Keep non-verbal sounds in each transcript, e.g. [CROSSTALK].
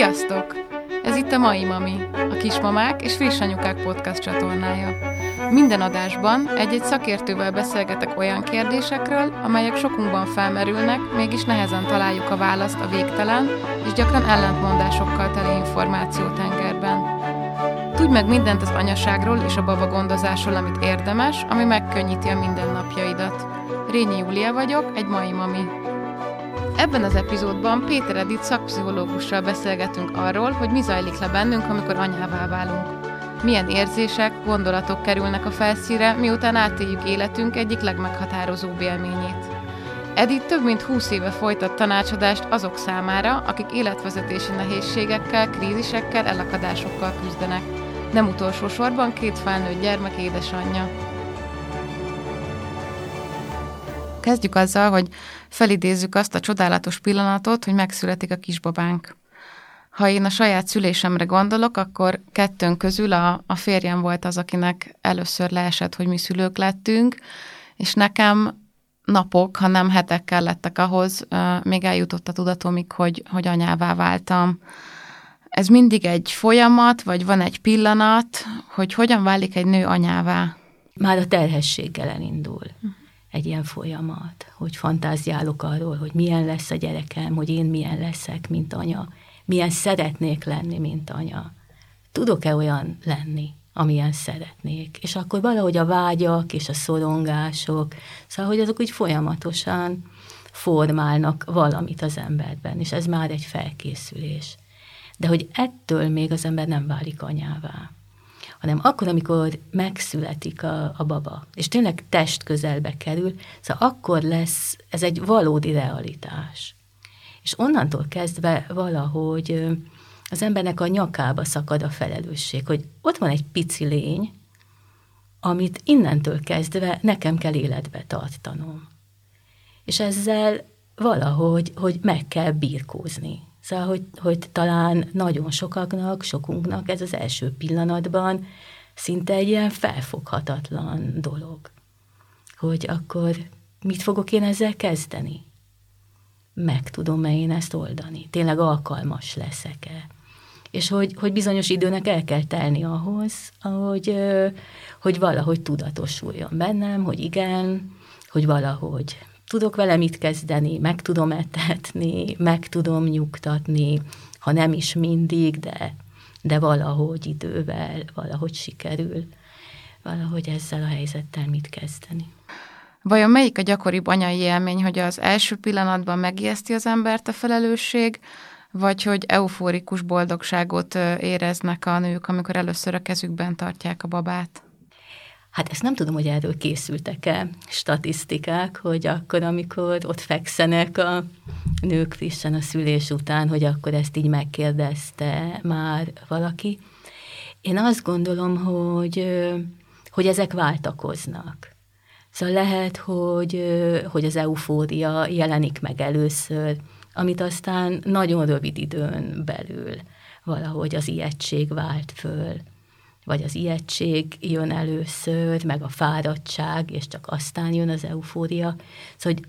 Sziasztok! Ez itt a Mai Mami, a Kismamák és Friss Anyukák podcast csatornája. Minden adásban egy-egy szakértővel beszélgetek olyan kérdésekről, amelyek sokunkban felmerülnek, mégis nehezen találjuk a választ a végtelen és gyakran ellentmondásokkal teli információtengerben. Tudj meg mindent az anyaságról és a baba gondozásról, amit érdemes, ami megkönnyíti a mindennapjaidat. Rényi Júlia vagyok, egy mai mami. Ebben az epizódban Péter Edith szakpszichológussal beszélgetünk arról, hogy mi zajlik le bennünk, amikor anyává válunk. Milyen érzések, gondolatok kerülnek a felszíre, miután átéljük életünk egyik legmeghatározóbb élményét. Edith több mint 20 éve folytat tanácsadást azok számára, akik életvezetési nehézségekkel, krízisekkel, elakadásokkal küzdenek. Nem utolsó sorban két felnőtt gyermek édesanyja. Kezdjük azzal, hogy felidézzük azt a csodálatos pillanatot, hogy megszületik a kisbabánk. Ha én a saját szülésemre gondolok, akkor kettőnk közül a, a férjem volt az, akinek először leesett, hogy mi szülők lettünk, és nekem napok, ha nem hetek kellettek ahhoz, még eljutott a tudatomig, hogy, hogy anyává váltam. Ez mindig egy folyamat, vagy van egy pillanat, hogy hogyan válik egy nő anyává? Már a terhességgel elindul egy ilyen folyamat, hogy fantáziálok arról, hogy milyen lesz a gyerekem, hogy én milyen leszek, mint anya, milyen szeretnék lenni, mint anya. Tudok-e olyan lenni, amilyen szeretnék? És akkor valahogy a vágyak és a szorongások, szóval, hogy azok úgy folyamatosan formálnak valamit az emberben, és ez már egy felkészülés. De hogy ettől még az ember nem válik anyává hanem akkor, amikor megszületik a, a baba, és tényleg test közelbe kerül, szóval akkor lesz, ez egy valódi realitás. És onnantól kezdve valahogy az embernek a nyakába szakad a felelősség, hogy ott van egy pici lény, amit innentől kezdve nekem kell életbe tartanom. És ezzel valahogy, hogy meg kell birkózni. Szóval, hogy, hogy talán nagyon sokaknak, sokunknak ez az első pillanatban szinte egy ilyen felfoghatatlan dolog. Hogy akkor mit fogok én ezzel kezdeni? Meg tudom-e én ezt oldani? Tényleg alkalmas leszek-e? És hogy, hogy bizonyos időnek el kell telni ahhoz, hogy, hogy valahogy tudatosuljon bennem, hogy igen, hogy valahogy tudok vele mit kezdeni, meg tudom etetni, meg tudom nyugtatni, ha nem is mindig, de, de valahogy idővel, valahogy sikerül, valahogy ezzel a helyzettel mit kezdeni. Vajon melyik a gyakoribb anyai élmény, hogy az első pillanatban megijeszti az embert a felelősség, vagy hogy euforikus boldogságot éreznek a nők, amikor először a kezükben tartják a babát? Hát ezt nem tudom, hogy erről készültek-e statisztikák, hogy akkor, amikor ott fekszenek a nők frissen a szülés után, hogy akkor ezt így megkérdezte már valaki. Én azt gondolom, hogy, hogy ezek váltakoznak. Szóval lehet, hogy, hogy az eufória jelenik meg először, amit aztán nagyon rövid időn belül valahogy az ijegység vált föl vagy az ijegység jön először, meg a fáradtság, és csak aztán jön az eufória. Szóval hogy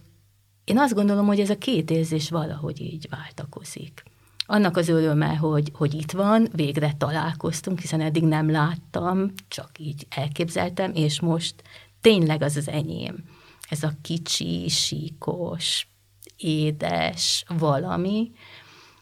én azt gondolom, hogy ez a két érzés valahogy így váltakozik. Annak az öröme, hogy, hogy itt van, végre találkoztunk, hiszen eddig nem láttam, csak így elképzeltem, és most tényleg az az enyém. Ez a kicsi, síkos, édes valami,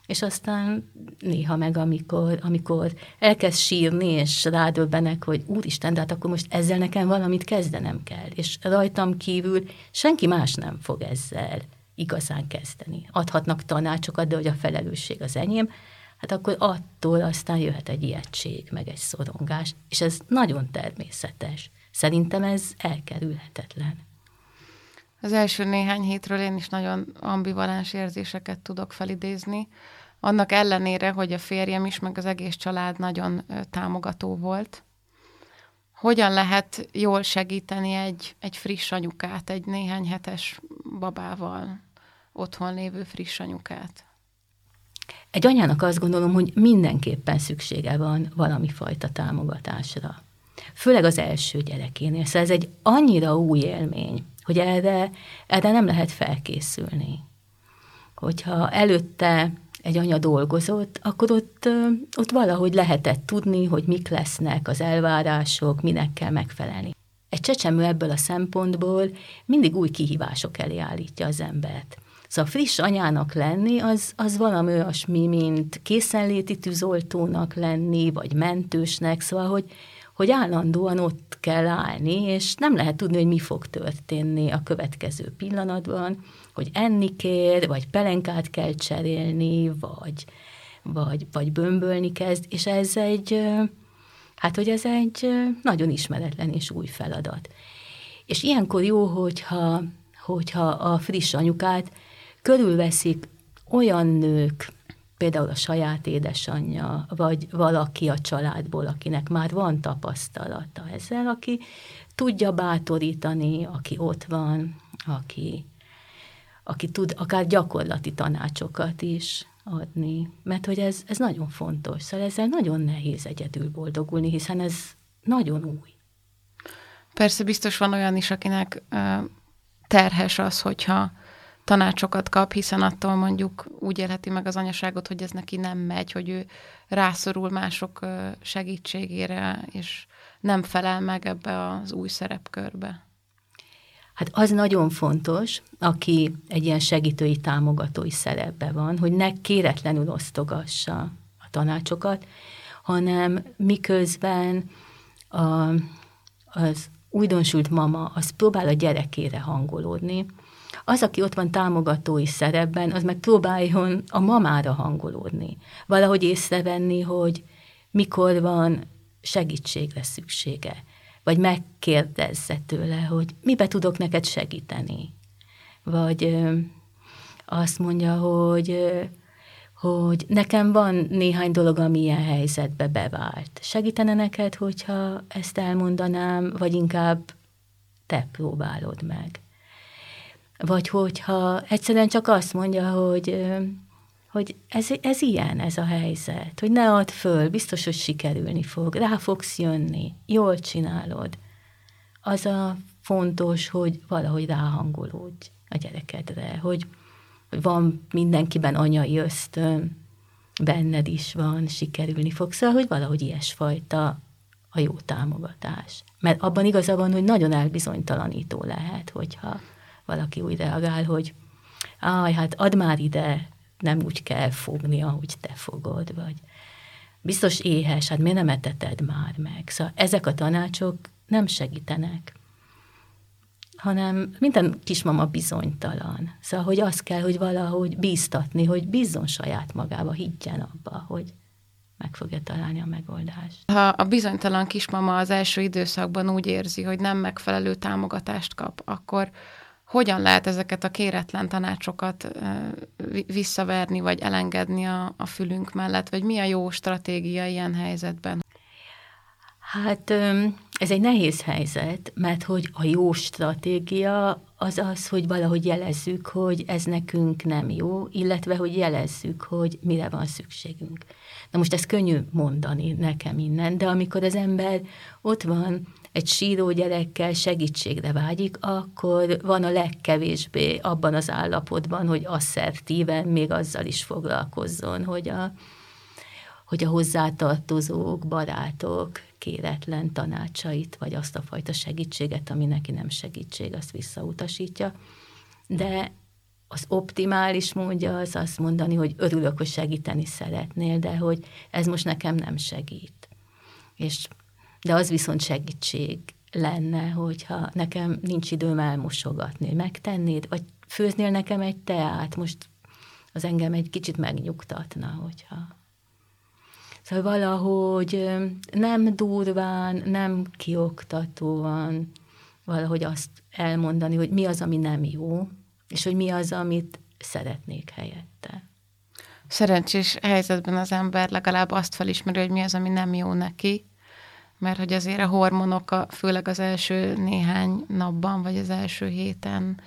és aztán néha meg, amikor, amikor elkezd sírni, és rádöbbenek, hogy úristen, de hát akkor most ezzel nekem valamit kezdenem kell, és rajtam kívül senki más nem fog ezzel igazán kezdeni. Adhatnak tanácsokat, de hogy a felelősség az enyém, hát akkor attól aztán jöhet egy ijegység, meg egy szorongás, és ez nagyon természetes. Szerintem ez elkerülhetetlen. Az első néhány hétről én is nagyon ambivalens érzéseket tudok felidézni annak ellenére, hogy a férjem is, meg az egész család nagyon támogató volt. Hogyan lehet jól segíteni egy, egy friss anyukát, egy néhány hetes babával, otthon lévő friss anyukát? Egy anyának azt gondolom, hogy mindenképpen szüksége van valami fajta támogatásra. Főleg az első gyerekénél. Szóval ez egy annyira új élmény, hogy erre, erre nem lehet felkészülni. Hogyha előtte egy anya dolgozott, akkor ott, ott valahogy lehetett tudni, hogy mik lesznek az elvárások, minek kell megfelelni. Egy csecsemő ebből a szempontból mindig új kihívások elé állítja az embert. Szóval friss anyának lenni, az, az valami olyasmi, mint készenléti tűzoltónak lenni, vagy mentősnek, szóval, hogy, hogy állandóan ott kell állni, és nem lehet tudni, hogy mi fog történni a következő pillanatban, hogy enni kér, vagy pelenkát kell cserélni, vagy, vagy, vagy bömbölni kezd, és ez egy, hát hogy ez egy nagyon ismeretlen és új feladat. És ilyenkor jó, hogyha, hogyha a friss anyukát körülveszik olyan nők, például a saját édesanyja, vagy valaki a családból, akinek már van tapasztalata ezzel, aki tudja bátorítani, aki ott van, aki, aki tud akár gyakorlati tanácsokat is adni, mert hogy ez, ez nagyon fontos. Szóval ezzel nagyon nehéz egyedül boldogulni, hiszen ez nagyon új. Persze biztos van olyan is, akinek terhes az, hogyha tanácsokat kap, hiszen attól mondjuk úgy élheti meg az anyaságot, hogy ez neki nem megy, hogy ő rászorul mások segítségére, és nem felel meg ebbe az új szerepkörbe. Hát az nagyon fontos, aki egy ilyen segítői, támogatói szerepbe van, hogy ne kéretlenül osztogassa a tanácsokat, hanem miközben a, az újdonsült mama az próbál a gyerekére hangolódni, az, aki ott van támogatói szerepben, az meg próbáljon a mamára hangolódni. Valahogy észrevenni, hogy mikor van segítségre szüksége. Vagy megkérdezze tőle, hogy mibe tudok neked segíteni. Vagy azt mondja, hogy hogy nekem van néhány dolog, ami ilyen helyzetbe bevált. Segítene neked, hogyha ezt elmondanám, vagy inkább te próbálod meg. Vagy hogyha egyszerűen csak azt mondja, hogy, hogy ez, ez ilyen, ez a helyzet, hogy ne add föl, biztos, hogy sikerülni fog, rá fogsz jönni, jól csinálod. Az a fontos, hogy valahogy ráhangolódj a gyerekedre, hogy, hogy van mindenkiben anyai ösztön, benned is van, sikerülni fog, szóval, hogy valahogy ilyesfajta a jó támogatás. Mert abban igaza van, hogy nagyon elbizonytalanító lehet, hogyha valaki úgy reagál, hogy áj, hát add már ide, nem úgy kell fogni, ahogy te fogod, vagy biztos éhes, hát miért nem eteted már meg? Szóval ezek a tanácsok nem segítenek, hanem minden kismama bizonytalan. Szóval, hogy azt kell, hogy valahogy bíztatni, hogy bízzon saját magába, higgyen abba, hogy meg fogja találni a megoldást. Ha a bizonytalan kismama az első időszakban úgy érzi, hogy nem megfelelő támogatást kap, akkor hogyan lehet ezeket a kéretlen tanácsokat visszaverni, vagy elengedni a, a fülünk mellett, vagy mi a jó stratégia ilyen helyzetben? Hát ez egy nehéz helyzet, mert hogy a jó stratégia az az, hogy valahogy jelezzük, hogy ez nekünk nem jó, illetve hogy jelezzük, hogy mire van szükségünk. Na most ez könnyű mondani nekem innen, de amikor az ember ott van egy síró gyerekkel segítségre vágyik, akkor van a legkevésbé abban az állapotban, hogy asszertíven még azzal is foglalkozzon, hogy a, hogy a hozzátartozók, barátok kéretlen tanácsait, vagy azt a fajta segítséget, ami neki nem segítség, azt visszautasítja. De az optimális módja az azt mondani, hogy örülök, hogy segíteni szeretnél, de hogy ez most nekem nem segít. És de az viszont segítség lenne, hogyha nekem nincs időm elmosogatni, megtennéd, vagy főznél nekem egy teát, most az engem egy kicsit megnyugtatna, hogyha... Szóval valahogy nem durván, nem kioktatóan valahogy azt elmondani, hogy mi az, ami nem jó, és hogy mi az, amit szeretnék helyette. Szerencsés helyzetben az ember legalább azt felismeri, hogy mi az, ami nem jó neki, mert hogy azért a hormonok, a, főleg az első néhány napban, vagy az első héten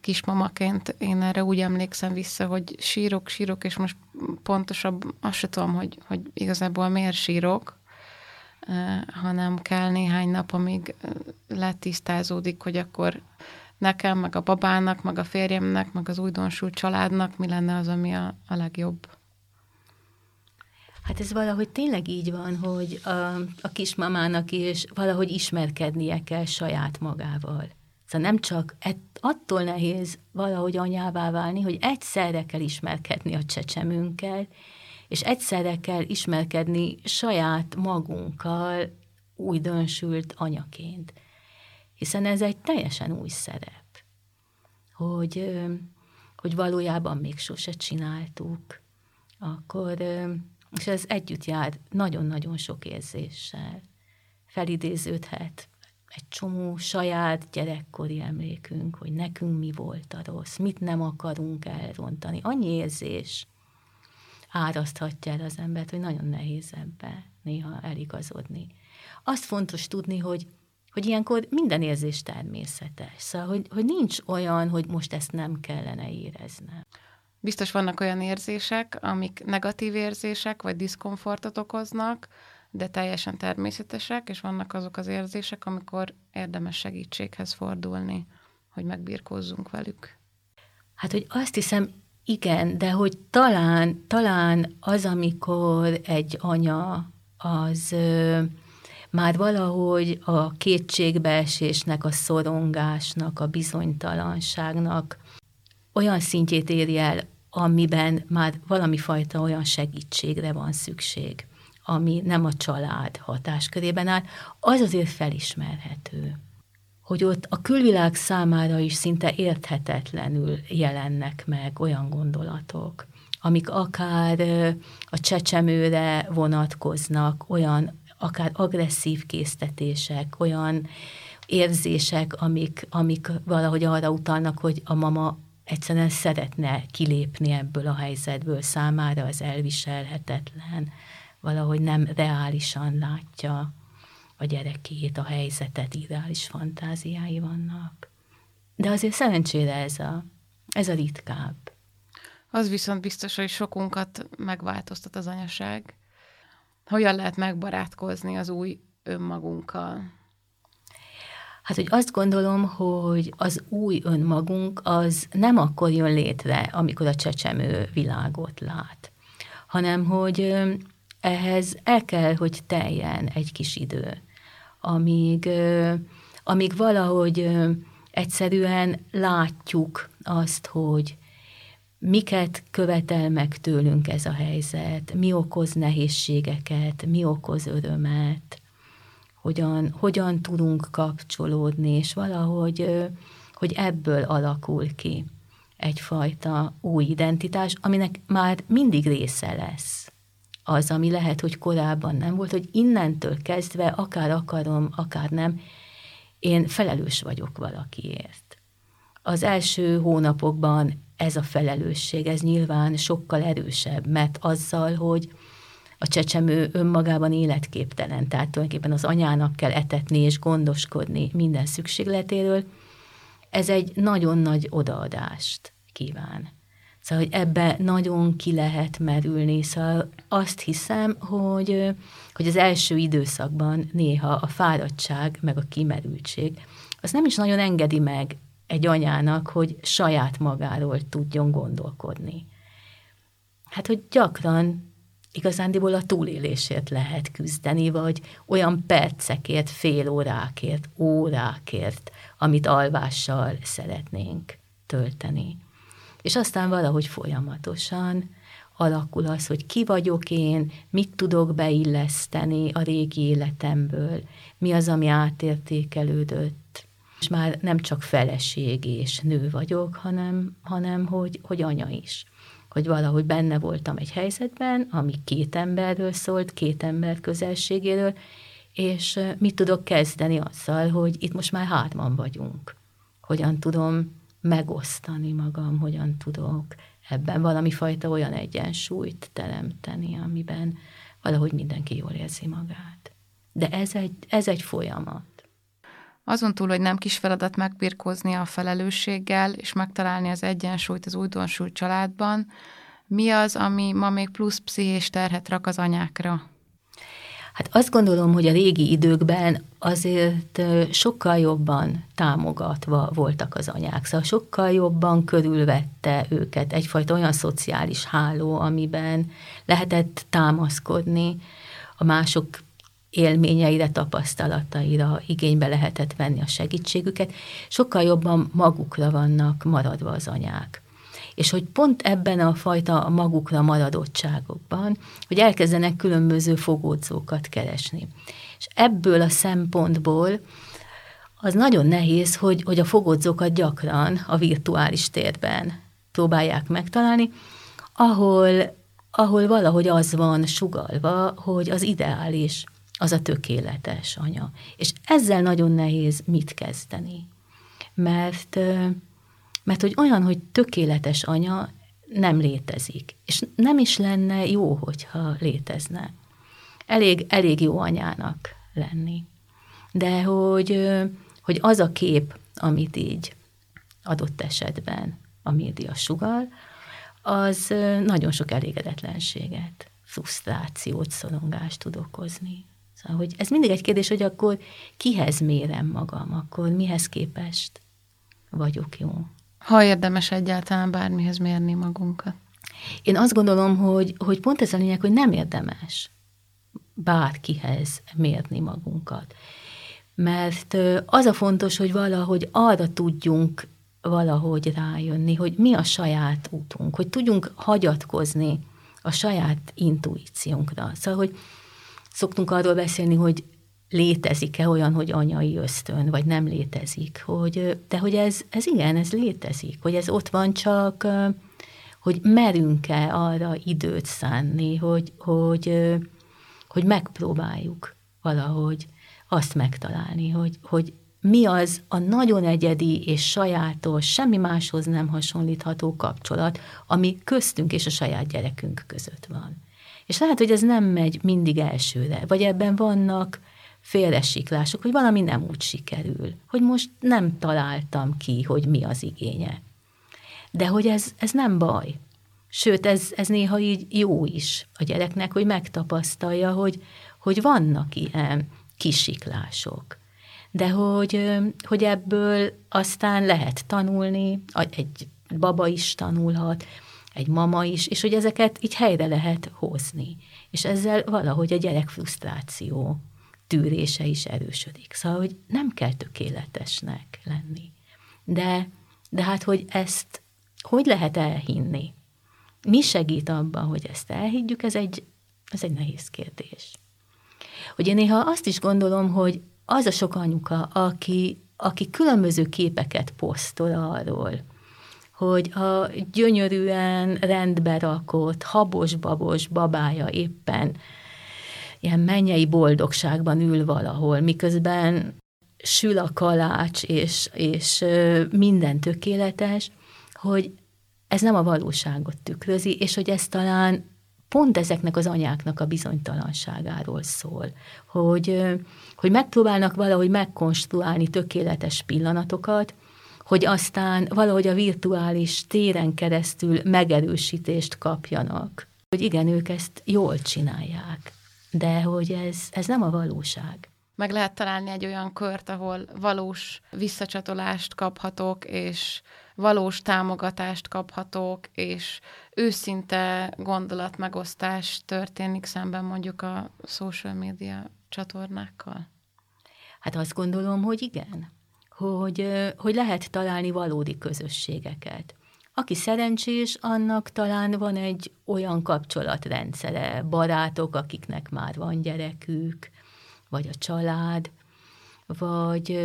kismamaként én erre úgy emlékszem vissza, hogy sírok, sírok, és most pontosabb, azt se tudom, hogy, hogy igazából miért sírok, hanem kell néhány nap, amíg letisztázódik, hogy akkor nekem, meg a babának, meg a férjemnek, meg az újdonsult családnak mi lenne az, ami a, a legjobb? Hát ez valahogy tényleg így van, hogy a, a kismamának is valahogy ismerkednie kell saját magával. Szóval nem csak ett, attól nehéz valahogy anyává válni, hogy egyszerre kell ismerkedni a csecsemünkkel, és egyszerre kell ismerkedni saját magunkkal újdonsült anyaként. Hiszen ez egy teljesen új szerep, hogy, hogy valójában még sose csináltuk, akkor, és ez együtt jár nagyon-nagyon sok érzéssel. Felidéződhet egy csomó saját gyerekkori emlékünk, hogy nekünk mi volt a rossz, mit nem akarunk elrontani. Annyi érzés áraszthatja el az embert, hogy nagyon nehéz ebbe néha eligazodni. Azt fontos tudni, hogy, hogy ilyenkor minden érzés természetes. Szóval, hogy, hogy nincs olyan, hogy most ezt nem kellene éreznem. Biztos vannak olyan érzések, amik negatív érzések, vagy diszkomfortot okoznak, de teljesen természetesek, és vannak azok az érzések, amikor érdemes segítséghez fordulni, hogy megbírkozzunk velük. Hát, hogy azt hiszem, igen, de hogy talán, talán az, amikor egy anya az ö, már valahogy a kétségbeesésnek, a szorongásnak, a bizonytalanságnak olyan szintjét éri el, amiben már valami fajta olyan segítségre van szükség ami nem a család hatáskörében áll, az azért felismerhető hogy ott a külvilág számára is szinte érthetetlenül jelennek meg olyan gondolatok, amik akár a csecsemőre vonatkoznak, olyan akár agresszív késztetések, olyan érzések, amik, amik valahogy arra utalnak, hogy a mama egyszerűen szeretne kilépni ebből a helyzetből, számára az elviselhetetlen valahogy nem reálisan látja a gyerekét, a helyzetet, ideális fantáziái vannak. De azért szerencsére ez a, ez a ritkább. Az viszont biztos, hogy sokunkat megváltoztat az anyaság. Hogyan lehet megbarátkozni az új önmagunkkal? Hát, hogy azt gondolom, hogy az új önmagunk az nem akkor jön létre, amikor a csecsemő világot lát, hanem hogy ehhez el kell, hogy teljen egy kis idő, amíg, amíg valahogy egyszerűen látjuk azt, hogy miket követel meg tőlünk ez a helyzet, mi okoz nehézségeket, mi okoz örömet, hogyan, hogyan tudunk kapcsolódni, és valahogy hogy ebből alakul ki egyfajta új identitás, aminek már mindig része lesz az, ami lehet, hogy korábban nem volt, hogy innentől kezdve, akár akarom, akár nem, én felelős vagyok valakiért. Az első hónapokban ez a felelősség, ez nyilván sokkal erősebb, mert azzal, hogy a csecsemő önmagában életképtelen, tehát tulajdonképpen az anyának kell etetni és gondoskodni minden szükségletéről, ez egy nagyon nagy odaadást kíván. Szóval, hogy ebbe nagyon ki lehet merülni. Szóval azt hiszem, hogy, hogy az első időszakban néha a fáradtság, meg a kimerültség, az nem is nagyon engedi meg egy anyának, hogy saját magáról tudjon gondolkodni. Hát, hogy gyakran igazándiból a túlélésért lehet küzdeni, vagy olyan percekért, fél órákért, órákért, amit alvással szeretnénk tölteni és aztán valahogy folyamatosan alakul az, hogy ki vagyok én, mit tudok beilleszteni a régi életemből, mi az, ami átértékelődött. És már nem csak feleség és nő vagyok, hanem, hanem hogy, hogy anya is. Hogy valahogy benne voltam egy helyzetben, ami két emberről szólt, két ember közelségéről, és mit tudok kezdeni azzal, hogy itt most már hárman vagyunk. Hogyan tudom megosztani magam, hogyan tudok ebben valami fajta olyan egyensúlyt teremteni, amiben valahogy mindenki jól érzi magát. De ez egy, ez egy folyamat. Azon túl, hogy nem kis feladat megbirkózni a felelősséggel, és megtalálni az egyensúlyt az újdonsult családban, mi az, ami ma még plusz pszichés terhet rak az anyákra? Hát azt gondolom, hogy a régi időkben azért sokkal jobban támogatva voltak az anyák, szóval sokkal jobban körülvette őket egyfajta olyan szociális háló, amiben lehetett támaszkodni a mások élményeire, tapasztalataira igénybe lehetett venni a segítségüket, sokkal jobban magukra vannak maradva az anyák és hogy pont ebben a fajta magukra maradottságokban, hogy elkezdenek különböző fogódzókat keresni. És ebből a szempontból az nagyon nehéz, hogy, hogy a fogódzókat gyakran a virtuális térben próbálják megtalálni, ahol, ahol valahogy az van sugalva, hogy az ideális, az a tökéletes anya. És ezzel nagyon nehéz mit kezdeni. Mert mert hogy olyan, hogy tökéletes anya nem létezik. És nem is lenne jó, hogyha létezne. Elég, elég jó anyának lenni. De hogy, hogy az a kép, amit így adott esetben a média sugal, az nagyon sok elégedetlenséget, frusztrációt, szorongást tud okozni. Szóval, hogy ez mindig egy kérdés, hogy akkor kihez mérem magam, akkor mihez képest vagyok jó. Ha érdemes egyáltalán bármihez mérni magunkat? Én azt gondolom, hogy, hogy pont ez a lényeg, hogy nem érdemes bárkihez mérni magunkat. Mert az a fontos, hogy valahogy arra tudjunk valahogy rájönni, hogy mi a saját útunk, hogy tudjunk hagyatkozni a saját intuíciónkra. Szóval, hogy szoktunk arról beszélni, hogy létezik-e olyan, hogy anyai ösztön, vagy nem létezik. Hogy, de hogy ez, ez igen, ez létezik, hogy ez ott van csak, hogy merünk-e arra időt szánni, hogy, hogy, hogy megpróbáljuk valahogy azt megtalálni, hogy, hogy mi az a nagyon egyedi és sajátos, semmi máshoz nem hasonlítható kapcsolat, ami köztünk és a saját gyerekünk között van. És lehet, hogy ez nem megy mindig elsőre, vagy ebben vannak félresiklások, hogy valami nem úgy sikerül, hogy most nem találtam ki, hogy mi az igénye. De hogy ez, ez nem baj. Sőt, ez, ez néha így jó is a gyereknek, hogy megtapasztalja, hogy, hogy vannak ilyen kisiklások. De hogy, hogy ebből aztán lehet tanulni, egy baba is tanulhat, egy mama is, és hogy ezeket így helyre lehet hozni. És ezzel valahogy a gyerek frusztráció tűrése is erősödik. Szóval, hogy nem kell tökéletesnek lenni. De, de hát, hogy ezt hogy lehet elhinni? Mi segít abban, hogy ezt elhiggyük, ez egy, ez egy nehéz kérdés. Hogy én néha azt is gondolom, hogy az a sok anyuka, aki, aki különböző képeket posztol arról, hogy a gyönyörűen rendbe rakott, habos-babos babája éppen ilyen mennyei boldogságban ül valahol, miközben sül a kalács, és, és minden tökéletes, hogy ez nem a valóságot tükrözi, és hogy ez talán pont ezeknek az anyáknak a bizonytalanságáról szól, hogy, hogy megpróbálnak valahogy megkonstruálni tökéletes pillanatokat, hogy aztán valahogy a virtuális téren keresztül megerősítést kapjanak. Hogy igen, ők ezt jól csinálják de hogy ez, ez nem a valóság. Meg lehet találni egy olyan kört, ahol valós visszacsatolást kaphatok, és valós támogatást kaphatok, és őszinte gondolatmegosztás történik szemben mondjuk a social media csatornákkal? Hát azt gondolom, hogy igen. Hogy, hogy lehet találni valódi közösségeket. Aki szerencsés, annak talán van egy olyan kapcsolatrendszere, barátok, akiknek már van gyerekük, vagy a család, vagy,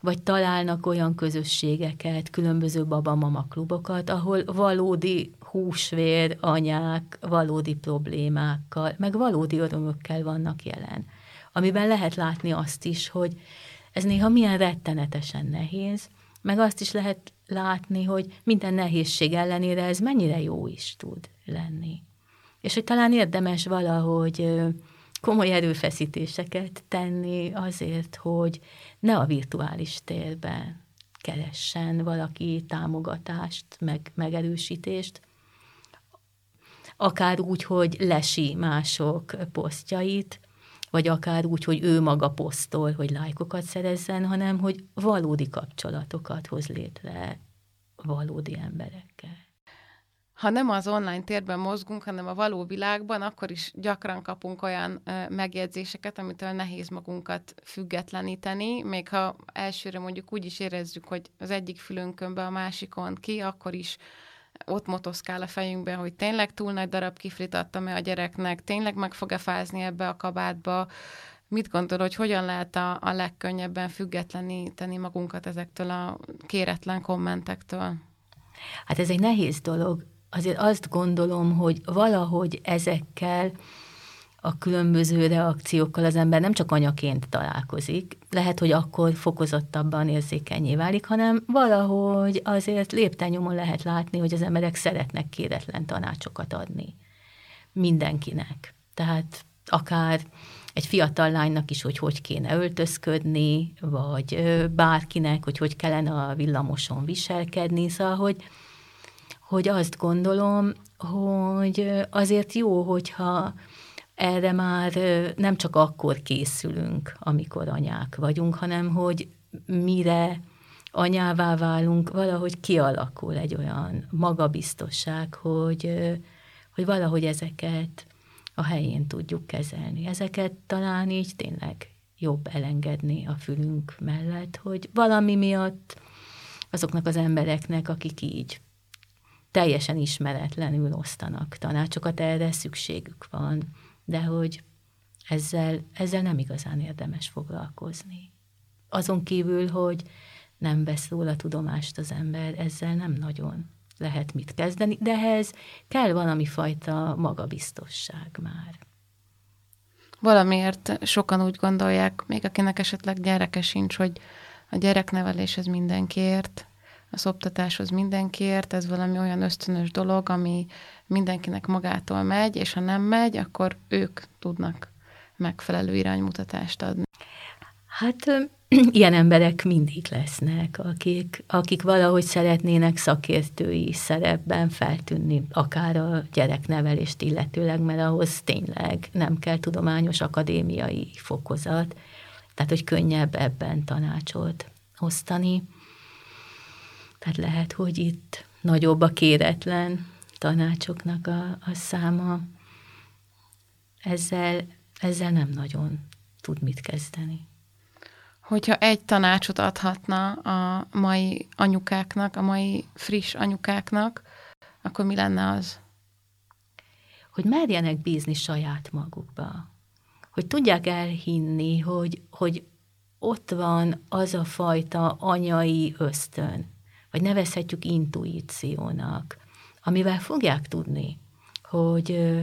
vagy találnak olyan közösségeket, különböző baba-mama klubokat, ahol valódi húsvér anyák valódi problémákkal, meg valódi örömökkel vannak jelen. Amiben lehet látni azt is, hogy ez néha milyen rettenetesen nehéz, meg azt is lehet látni, hogy minden nehézség ellenére ez mennyire jó is tud lenni. És hogy talán érdemes valahogy komoly erőfeszítéseket tenni azért, hogy ne a virtuális térben keressen valaki támogatást, meg megerősítést, akár úgy, hogy lesi mások posztjait, vagy akár úgy, hogy ő maga posztol, hogy lájkokat szerezzen, hanem hogy valódi kapcsolatokat hoz létre valódi emberekkel. Ha nem az online térben mozgunk, hanem a való világban, akkor is gyakran kapunk olyan megjegyzéseket, amitől nehéz magunkat függetleníteni, még ha elsőre mondjuk úgy is érezzük, hogy az egyik fülünkön be, a másikon ki, akkor is ott motoszkál a fejünkben, hogy tényleg túl nagy darab kiflit adtam-e a gyereknek, tényleg meg fog-e fázni ebbe a kabátba, Mit gondol, hogy hogyan lehet a, a legkönnyebben függetleníteni magunkat ezektől a kéretlen kommentektől? Hát ez egy nehéz dolog. Azért azt gondolom, hogy valahogy ezekkel a különböző reakciókkal az ember nem csak anyaként találkozik, lehet, hogy akkor fokozottabban érzékenyé válik, hanem valahogy azért léptenyomon lehet látni, hogy az emberek szeretnek kéretlen tanácsokat adni mindenkinek. Tehát akár egy fiatal lánynak is, hogy hogy kéne öltözködni, vagy bárkinek, hogy hogy kellene a villamoson viselkedni, szóval, hogy, hogy azt gondolom, hogy azért jó, hogyha erre már nem csak akkor készülünk, amikor anyák vagyunk, hanem hogy mire anyává válunk, valahogy kialakul egy olyan magabiztosság, hogy, hogy valahogy ezeket a helyén tudjuk kezelni. Ezeket talán így tényleg jobb elengedni a fülünk mellett, hogy valami miatt azoknak az embereknek, akik így teljesen ismeretlenül osztanak tanácsokat, erre szükségük van, de hogy ezzel, ezzel nem igazán érdemes foglalkozni. Azon kívül, hogy nem vesz róla tudomást az ember, ezzel nem nagyon lehet mit kezdeni, de ehhez kell valami fajta magabiztosság már. Valamiért sokan úgy gondolják, még akinek esetleg gyereke sincs, hogy a gyereknevelés ez mindenkiért, a szoptatáshoz mindenkiért, ez valami olyan ösztönös dolog, ami mindenkinek magától megy, és ha nem megy, akkor ők tudnak megfelelő iránymutatást adni. Hát [CLEARS THROAT] ilyen emberek mindig lesznek, akik, akik valahogy szeretnének szakértői szerepben feltűnni, akár a gyereknevelést illetőleg, mert ahhoz tényleg nem kell tudományos akadémiai fokozat, tehát hogy könnyebb ebben tanácsot osztani. Tehát lehet, hogy itt nagyobb a kéretlen tanácsoknak a, a száma. Ezzel, ezzel nem nagyon tud mit kezdeni. Hogyha egy tanácsot adhatna a mai anyukáknak, a mai friss anyukáknak, akkor mi lenne az? Hogy merjenek bízni saját magukba. Hogy tudják elhinni, hogy, hogy ott van az a fajta anyai ösztön, vagy nevezhetjük intuíciónak, amivel fogják tudni, hogy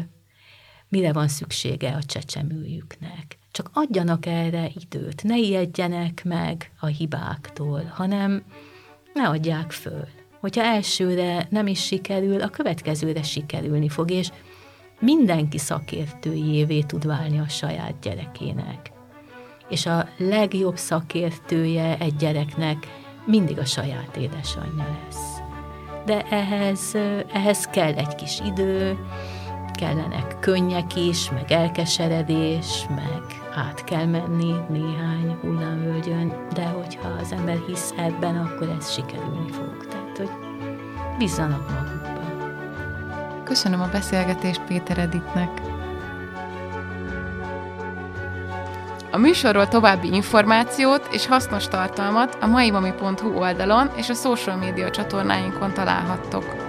mire van szüksége a csecsemőjüknek csak adjanak erre időt, ne ijedjenek meg a hibáktól, hanem ne adják föl. Hogyha elsőre nem is sikerül, a következőre sikerülni fog, és mindenki szakértőjévé tud válni a saját gyerekének. És a legjobb szakértője egy gyereknek mindig a saját édesanyja lesz. De ehhez, ehhez kell egy kis idő, kellenek könnyek is, meg elkeseredés, meg át kell menni néhány hullámvölgyön, de hogyha az ember hisz ebben, akkor ez sikerülni fog. Tehát, hogy bízzanak magukban. Köszönöm a beszélgetést Péter Editnek. A műsorról további információt és hasznos tartalmat a maimami.hu oldalon és a social média csatornáinkon találhattok.